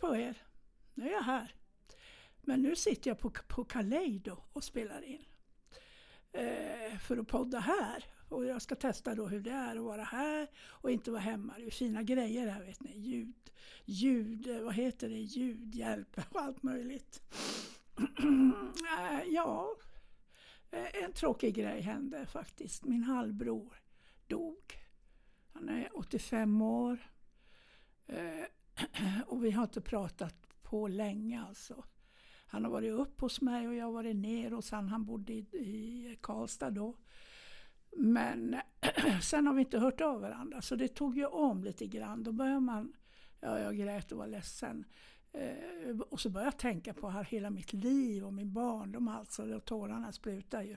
på er. Nu är jag här. Men nu sitter jag på, på Kaleido och spelar in. Eh, för att podda här. Och jag ska testa då hur det är att vara här och inte vara hemma. Det är fina grejer här vet ni. Ljud, ljud, eh, vad heter det, ljudhjälp och allt möjligt. Eh, ja, eh, en tråkig grej hände faktiskt. Min halvbror dog. Han är 85 år. Eh, Och vi har inte pratat på länge alltså. Han har varit upp hos mig och jag har varit ner hos han. Han bodde i, i Karlstad då. Men sen har vi inte hört av varandra så det tog ju om lite grann. Då börjar man, ja jag grät och var ledsen. Eh, och så började jag tänka på här hela mitt liv och min barndom alltså. Och tårarna sprutar ju.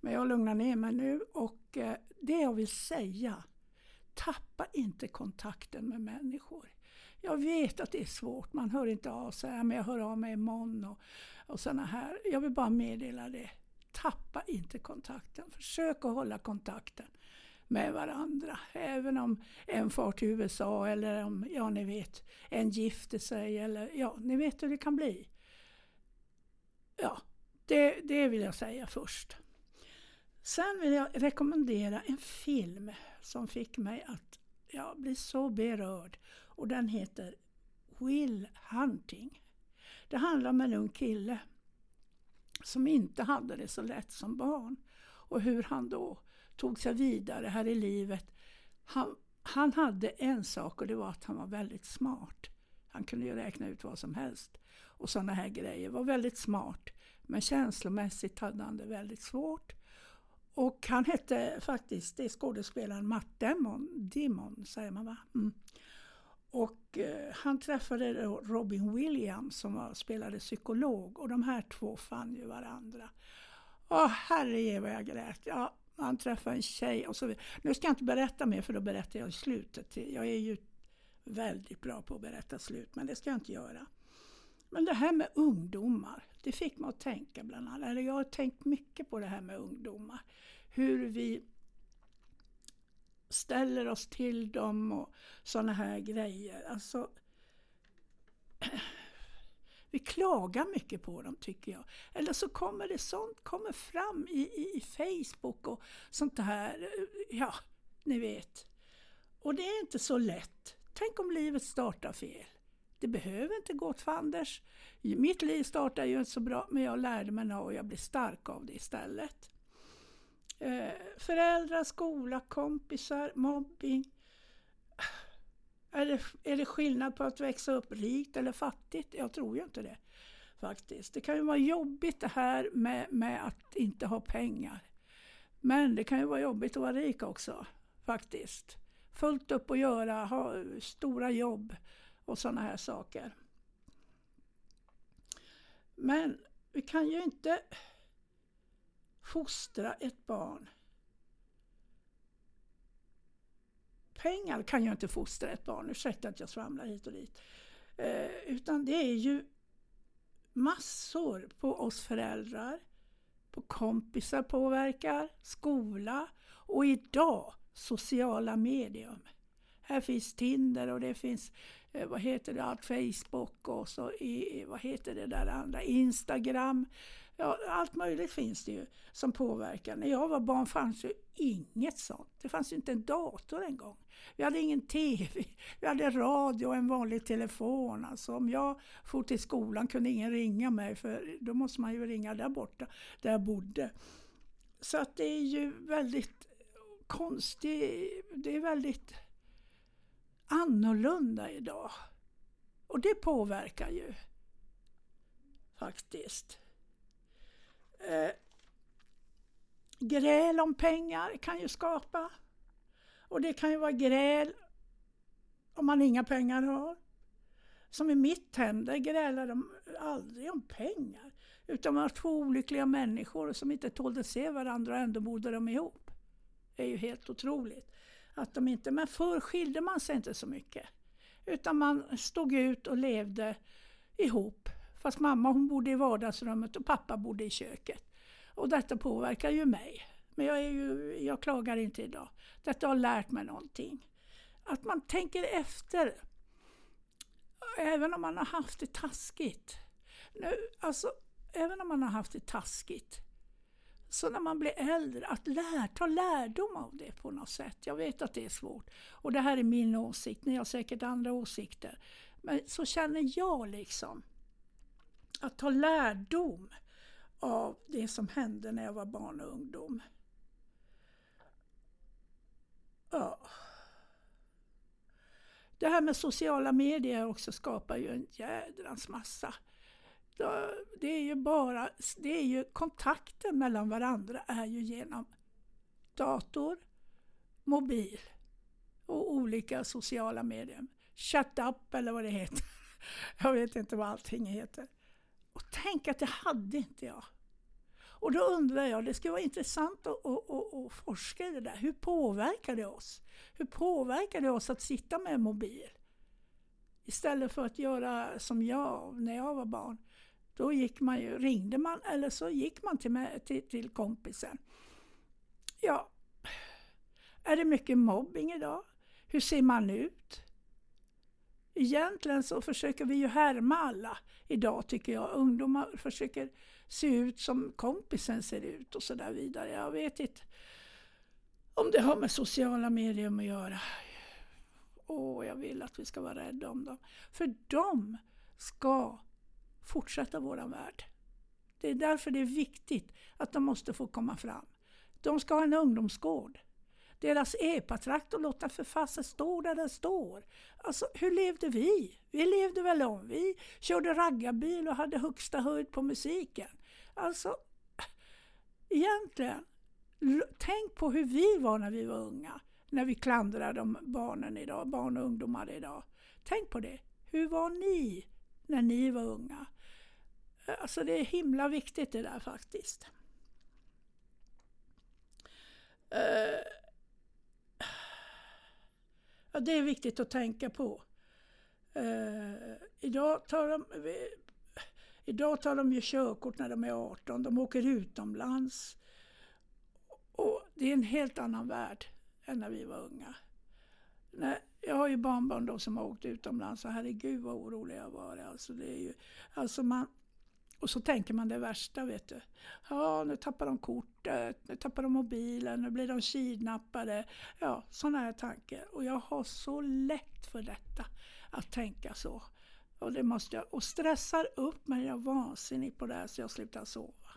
Men jag lugnar ner mig nu och eh, det jag vill säga, tappa inte kontakten med människor. Jag vet att det är svårt, man hör inte av sig, men jag hör av mig imorgon och, och sådana här. Jag vill bara meddela det. Tappa inte kontakten, försök att hålla kontakten med varandra. Även om en far till USA eller om, ja ni vet, en gifter sig eller ja, ni vet hur det kan bli. Ja, det, det vill jag säga först. Sen vill jag rekommendera en film som fick mig att ja, bli så berörd och den heter Will Hunting. Det handlar om en ung kille som inte hade det så lätt som barn och hur han då tog sig vidare här i livet. Han, han hade en sak och det var att han var väldigt smart. Han kunde ju räkna ut vad som helst och sådana här grejer. Var väldigt smart. Men känslomässigt hade han det väldigt svårt. Och han hette faktiskt, det är skådespelaren Matt Damon, Dimon säger man va? Mm. Och eh, han träffade Robin Williams som var, spelade psykolog och de här två fann ju varandra. Åh herre vad jag grät. Ja, han träffade en tjej och så vidare. Nu ska jag inte berätta mer för då berättar jag slutet. Jag är ju väldigt bra på att berätta slut men det ska jag inte göra. Men det här med ungdomar, det fick mig att tänka bland annat. Eller jag har tänkt mycket på det här med ungdomar. Hur vi ställer oss till dem och sådana här grejer. Alltså, vi klagar mycket på dem tycker jag. Eller så kommer det sånt kommer fram i, i, i Facebook och sånt här. Ja, ni vet. Och det är inte så lätt. Tänk om livet startar fel. Det behöver inte gå åt fanders. Mitt liv startade ju inte så bra men jag lärde mig något och jag blev stark av det istället. Eh, föräldrar, skola, kompisar, mobbing. Är det, är det skillnad på att växa upp rikt eller fattigt? Jag tror ju inte det faktiskt. Det kan ju vara jobbigt det här med, med att inte ha pengar. Men det kan ju vara jobbigt att vara rik också faktiskt. Fullt upp att göra, ha stora jobb och sådana här saker. Men vi kan ju inte fostra ett barn. Pengar kan ju inte fostra ett barn, ursäkta att jag svamlar hit och dit. Eh, utan det är ju massor på oss föräldrar, på kompisar påverkar, skola och idag sociala medium. Här finns Tinder och det finns eh, vad heter det, allt Facebook och så i, vad heter det där andra, Instagram. Ja, allt möjligt finns det ju som påverkar. När jag var barn fanns ju inget sånt. Det fanns ju inte en dator en gång. Vi hade ingen TV, vi hade radio och en vanlig telefon. Alltså om jag for till skolan kunde ingen ringa mig för då måste man ju ringa där borta, där jag bodde. Så att det är ju väldigt konstigt, det är väldigt annorlunda idag. Och det påverkar ju faktiskt. Eh, gräl om pengar kan ju skapa. Och det kan ju vara gräl om man inga pengar har. Som i mitt hem, där grälar de aldrig om pengar. Utan man har två olyckliga människor som inte tålde se varandra och ändå bodde de ihop. Det är ju helt otroligt. Att de inte, men förr skilde man sig inte så mycket. Utan man stod ut och levde ihop. Fast mamma hon bodde i vardagsrummet och pappa bodde i köket. Och detta påverkar ju mig. Men jag, är ju, jag klagar inte idag. Detta har lärt mig någonting. Att man tänker efter. även om man har haft det taskigt. Nu, alltså, även om man har haft det taskigt. Så när man blir äldre, att lär, ta lärdom av det på något sätt. Jag vet att det är svårt. Och det här är min åsikt, ni har säkert andra åsikter. Men så känner jag liksom. Att ta lärdom av det som hände när jag var barn och ungdom. Ja. Det här med sociala medier också skapar ju en jädrans massa. Det är ju bara, det är ju kontakten mellan varandra är ju genom dator, mobil och olika sociala medier. Shut up eller vad det heter. Jag vet inte vad allting heter. Och tänk att det hade inte jag. Och då undrar jag, det skulle vara intressant att, att, att, att forska i det där. Hur påverkar det oss? Hur påverkar det oss att sitta med en mobil? Istället för att göra som jag när jag var barn. Då gick man ju, ringde man eller så gick man till, till, till kompisen. Ja, är det mycket mobbing idag? Hur ser man ut? Egentligen så försöker vi ju härma alla idag tycker jag. Ungdomar försöker se ut som kompisen ser ut och så där vidare. Jag vet inte om det har med sociala medier att göra. Åh, jag vill att vi ska vara rädda om dem. För de ska fortsätta våran värld. Det är därför det är viktigt att de måste få komma fram. De ska ha en ungdomsgård. Deras epatraktor, låta för fasen stå där den står. Alltså, hur levde vi? Vi levde väl om. Vi körde raggarbil och hade högsta höjd på musiken. Alltså, egentligen, tänk på hur vi var när vi var unga. När vi klandrar de barnen idag, barn och ungdomar idag. Tänk på det. Hur var ni när ni var unga? Alltså det är himla viktigt det där faktiskt. Ja, det är viktigt att tänka på. Eh, idag, tar de, idag tar de ju körkort när de är 18, de åker utomlands. Och det är en helt annan värld än när vi var unga. Nej, jag har ju barnbarn då som har åkt utomlands och herregud vad orolig jag var. Alltså det är ju, alltså man, och så tänker man det värsta, vet du. Ja, nu tappar de kortet, nu tappar de mobilen, nu blir de kidnappade. Ja, sådana här tankar. Och jag har så lätt för detta, att tänka så. Och det måste jag, och stressar upp mig, jag är vansinnig på det här så jag slutar sova.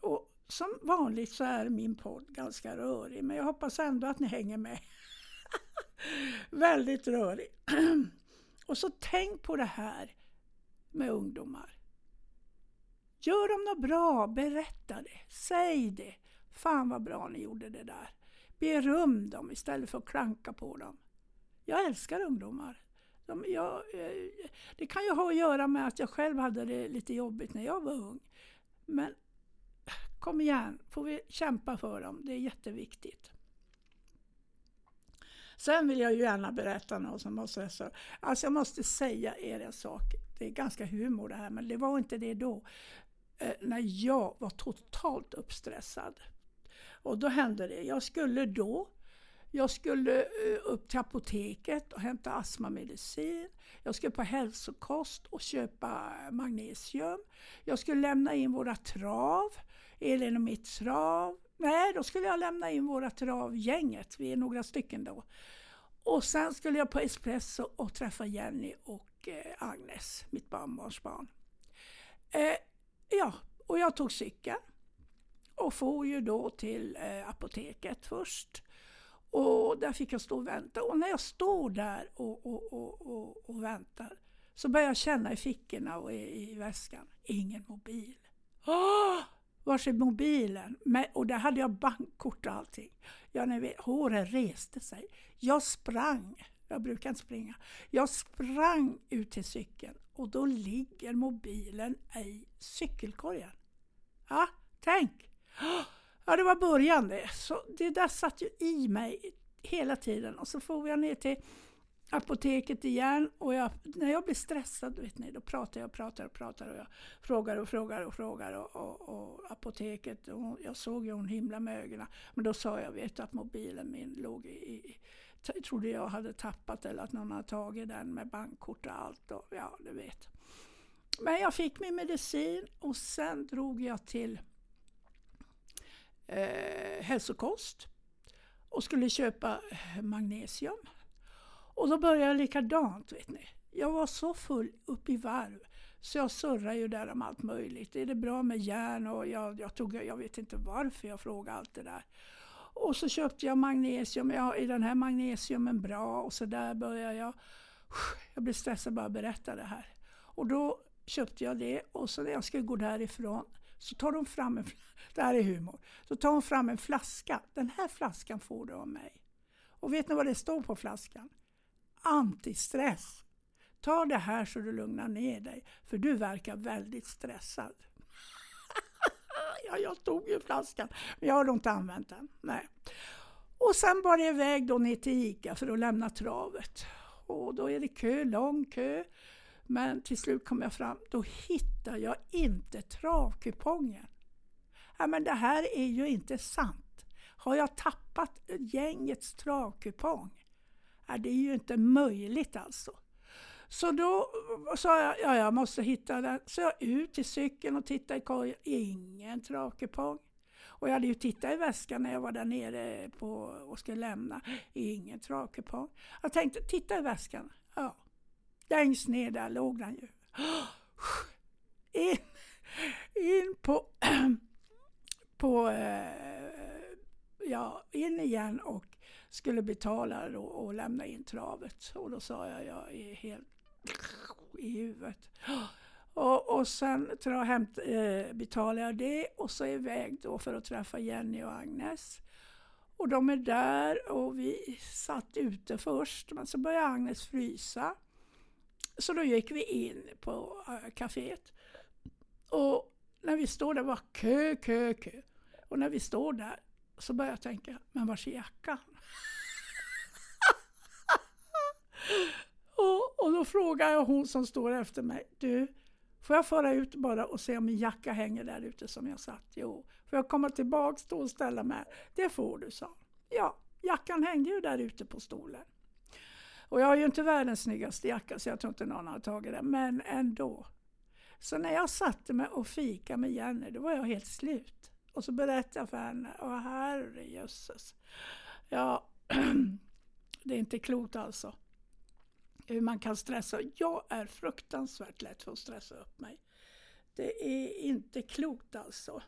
Och som vanligt så är min podd ganska rörig, men jag hoppas ändå att ni hänger med. Väldigt rörig. och så tänk på det här med ungdomar. Gör de något bra, berätta det. Säg det. Fan vad bra ni gjorde det där. Beröm dem istället för att klanka på dem. Jag älskar ungdomar. De, jag, eh, det kan ju ha att göra med att jag själv hade det lite jobbigt när jag var ung. Men kom igen, får vi kämpa för dem. Det är jätteviktigt. Sen vill jag ju gärna berätta något som måste Alltså jag måste säga er en sak. Det är ganska humor det här, men det var inte det då. Eh, när jag var totalt uppstressad. Och då hände det. Jag skulle då jag skulle eh, upp till apoteket och hämta astmamedicin. Jag skulle på hälsokost och köpa magnesium. Jag skulle lämna in våra trav, Elin och mitt trav. Nej, då skulle jag lämna in våra travgänget. Vi är några stycken då. Och sen skulle jag på Espresso och träffa Jenny och eh, Agnes, mitt barnbarnsbarn. Ja, och jag tog cykeln och for ju då till eh, apoteket först. Och där fick jag stå och vänta. Och när jag står där och, och, och, och, väntar så börjar jag känna i fickorna och i, i väskan, ingen mobil. Oh! Var är mobilen? Men, och där hade jag bankkort och allting. Ja, ni vet, håren reste sig. Jag sprang, jag brukar inte springa, jag sprang ut till cykeln och då ligger mobilen i cykelkorgen. Ja, tänk! Ja, det var början det. Så det där satt ju i mig hela tiden och så får jag ner till apoteket igen och jag, när jag blir stressad, vet ni, då pratar jag och pratar och pratar och jag frågar och frågar och frågar och, och, och apoteket, och jag såg ju hon himla med ögonen. Men då sa jag, vet du att mobilen min låg i, trodde jag hade tappat eller att någon hade tagit den med bankkort och allt. Och, ja, du vet. Men jag fick min medicin och sen drog jag till eh, hälsokost och skulle köpa eh, magnesium. Och då började jag likadant, vet ni. Jag var så full upp i varv så jag surrade ju där om allt möjligt. Är det bra med järn? Och jag, jag, tog, jag vet inte varför jag frågade allt det där. Och så köpte jag magnesium. Ja, är den här magnesiumen bra? Och så där började jag. Jag blev stressad bara att berätta det här. Och då köpte jag det och så när jag skulle gå därifrån så tar de fram en, det här är humor, så tar hon fram en flaska. Den här flaskan får du av mig. Och vet ni vad det står på flaskan? Antistress. Ta det här så du lugnar ner dig, för du verkar väldigt stressad ja, jag tog ju flaskan, men jag har inte använt den. Nej. Och sen bar det iväg då ner till ICA för att lämna travet. Och då är det kö, lång kö. Men till slut kom jag fram, då hittar jag inte travkupongen. Ja, men det här är ju inte sant. Har jag tappat gängets travkupong? Ja, det är ju inte möjligt alltså. Så då sa jag, ja jag måste hitta den. Så jag ut till cykeln och tittade i korgen, ingen travkupong. Och jag hade ju tittat i väskan när jag var där nere på, och skulle lämna, ingen travkupong. Jag tänkte, titta i väskan. Ja, längst ner där låg den ju. In, in på, på eh, ja, in igen och skulle betala då och lämna in travet. Och då sa jag, jag är helt i huvudet. Och, och sen tra, hämt, eh, betalade jag det och så iväg då för att träffa Jenny och Agnes. Och de är där och vi satt ute först men så började Agnes frysa. Så då gick vi in på eh, kaféet. Och när vi står där var kö, kö, kö. Och när vi står där så börjar jag tänka, men var är jackan? då frågar jag hon som står efter mig, du, får jag föra ut bara och se om min jacka hänger där ute som jag satt? Jo. Får jag komma tillbaks då och ställa mig? Det får du, sa Ja, jackan hängde ju där ute på stolen. Och jag har ju inte världens snyggaste jacka så jag tror inte någon har tagit den, men ändå. Så när jag satte mig och fika med Jenny, då var jag helt slut. Och så berättade jag för henne, åh herrejösses. Ja, det är inte klokt alltså. Hur man kan stressa. Jag är fruktansvärt lätt för att stressa upp mig. Det är inte klokt alltså.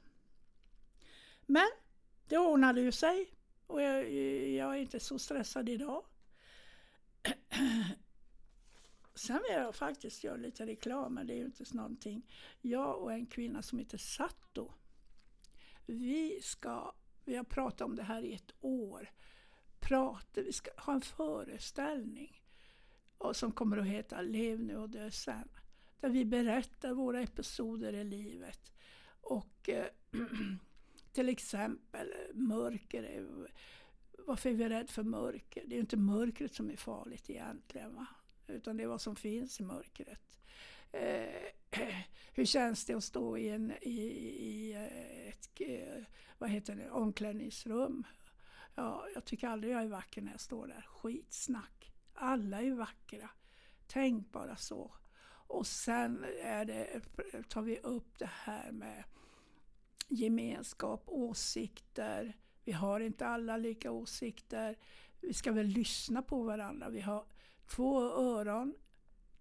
Men det ordnade ju sig och jag, jag är inte så stressad idag. Sen vill jag faktiskt göra lite reklam, men det är ju inte någonting. Jag och en kvinna som heter Satto, vi ska, vi har pratat om det här i ett år, prata, vi ska ha en föreställning och som kommer att heta Lev nu och dö sen. Där vi berättar våra episoder i livet. Och eh, till exempel mörker, varför är vi rädda för mörker? Det är ju inte mörkret som är farligt egentligen. Va? Utan det är vad som finns i mörkret. Eh, hur känns det att stå i, en, i, i ett eh, vad heter det, omklädningsrum? Ja, jag tycker aldrig jag är vacker när jag står där. Skitsnack. Alla är vackra. Tänk bara så. Och sen är det, tar vi upp det här med gemenskap, åsikter, vi har inte alla lika åsikter. Vi ska väl lyssna på varandra. Vi har två öron,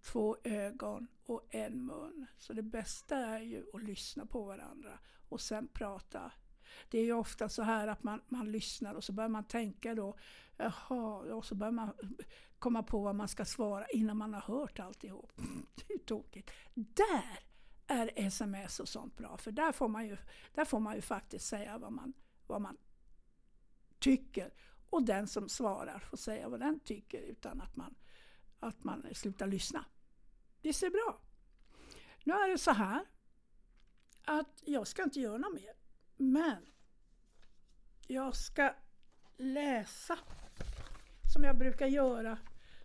två ögon och en mun. Så det bästa är ju att lyssna på varandra och sen prata. Det är ju ofta så här att man, man lyssnar och så börjar man tänka då, jaha, och så börjar man komma på vad man ska svara innan man har hört alltihop. Det är tokigt. Där är sms och sånt bra, för där får man ju, där får man ju faktiskt säga vad man, vad man tycker. Och den som svarar får säga vad den tycker utan att man, att man slutar lyssna. Det ser bra. Nu är det så här att jag ska inte göra något mer. Men jag ska läsa som jag brukar göra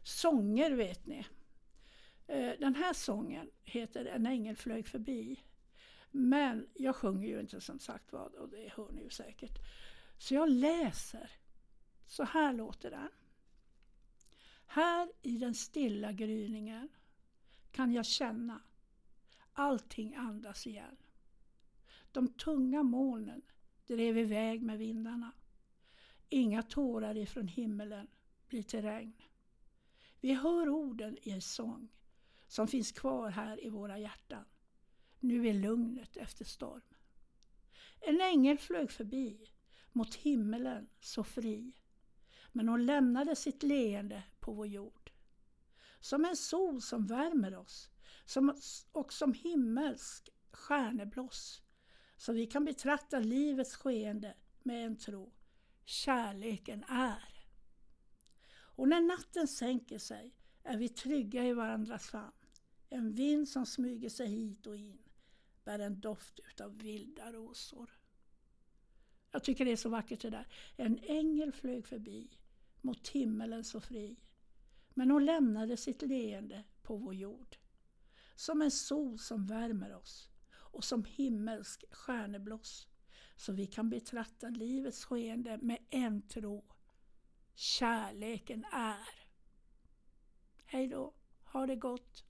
sånger vet ni. Eh, den här sången heter En ängel flög förbi. Men jag sjunger ju inte som sagt vad och det hör ni ju säkert. Så jag läser. Så här låter den. Här i den stilla gryningen kan jag känna allting andas igen. De tunga molnen drev iväg med vindarna. Inga tårar ifrån himmelen blir till regn. Vi hör orden i en sång som finns kvar här i våra hjärtan. Nu är lugnet efter storm. En ängel flög förbi mot himmelen så fri. Men hon lämnade sitt leende på vår jord. Som en sol som värmer oss som, och som himmelsk stjärnebloss. Så vi kan betrakta livets skeende med en tro. Kärleken är. Och när natten sänker sig är vi trygga i varandras famn. En vind som smyger sig hit och in bär en doft utav vilda rosor. Jag tycker det är så vackert det där. En ängel flög förbi mot himmelen så fri. Men hon lämnade sitt leende på vår jord. Som en sol som värmer oss och som himmelsk stjärnebloss. Så vi kan betrakta livets skeende med en tro. Kärleken är. Hej då, ha det gott.